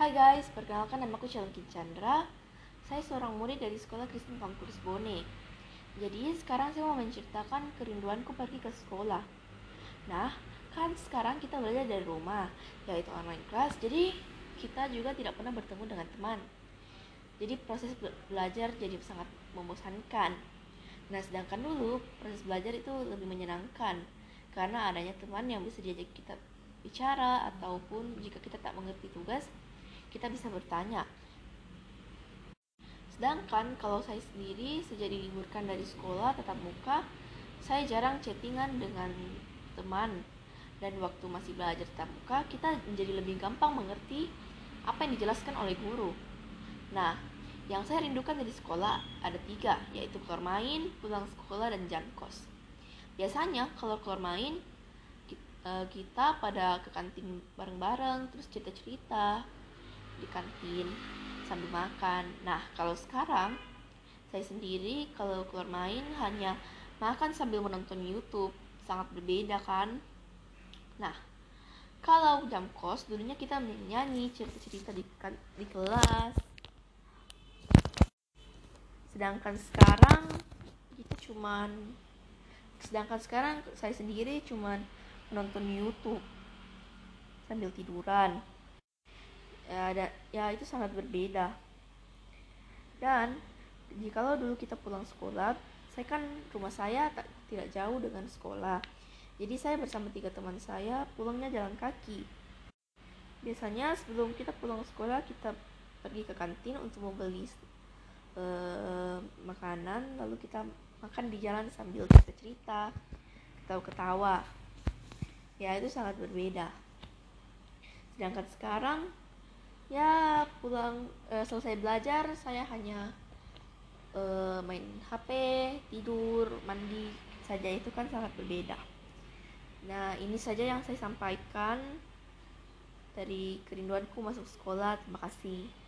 Hai guys, perkenalkan nama aku Shalki Chandra. Saya seorang murid dari Sekolah Kristen Kampus Bone. Jadi sekarang saya mau menceritakan kerinduanku pergi ke sekolah. Nah, kan sekarang kita belajar dari rumah, yaitu online class. Jadi kita juga tidak pernah bertemu dengan teman. Jadi proses belajar jadi sangat membosankan. Nah, sedangkan dulu proses belajar itu lebih menyenangkan karena adanya teman yang bisa diajak kita bicara ataupun jika kita tak mengerti tugas kita bisa bertanya. Sedangkan kalau saya sendiri sejak diliburkan dari sekolah tetap muka, saya jarang chattingan dengan teman. Dan waktu masih belajar tetap muka, kita menjadi lebih gampang mengerti apa yang dijelaskan oleh guru. Nah, yang saya rindukan dari sekolah ada tiga, yaitu keluar main, pulang sekolah, dan jam kos. Biasanya kalau keluar main, eh, kita pada ke kantin bareng-bareng, terus cerita-cerita, di kantin sambil makan. Nah, kalau sekarang saya sendiri kalau keluar main hanya makan sambil menonton YouTube. Sangat berbeda kan? Nah, kalau jam kos dulunya kita menyanyi cerita-cerita di, kan, di kelas. Sedangkan sekarang kita cuman sedangkan sekarang saya sendiri cuman menonton YouTube sambil tiduran ada ya itu sangat berbeda. Dan jikalau dulu kita pulang sekolah saya kan rumah saya tak, tidak jauh dengan sekolah. Jadi saya bersama tiga teman saya pulangnya jalan kaki. Biasanya sebelum kita pulang sekolah kita pergi ke kantin untuk membeli uh, makanan lalu kita makan di jalan sambil cerita cerita ketawa ketawa. Ya itu sangat berbeda. Sedangkan sekarang ya pulang uh, selesai belajar saya hanya uh, main HP tidur mandi saja. Itu kan sangat berbeda. Nah ini saja yang saya sampaikan dari kerinduanku masuk sekolah. Terima kasih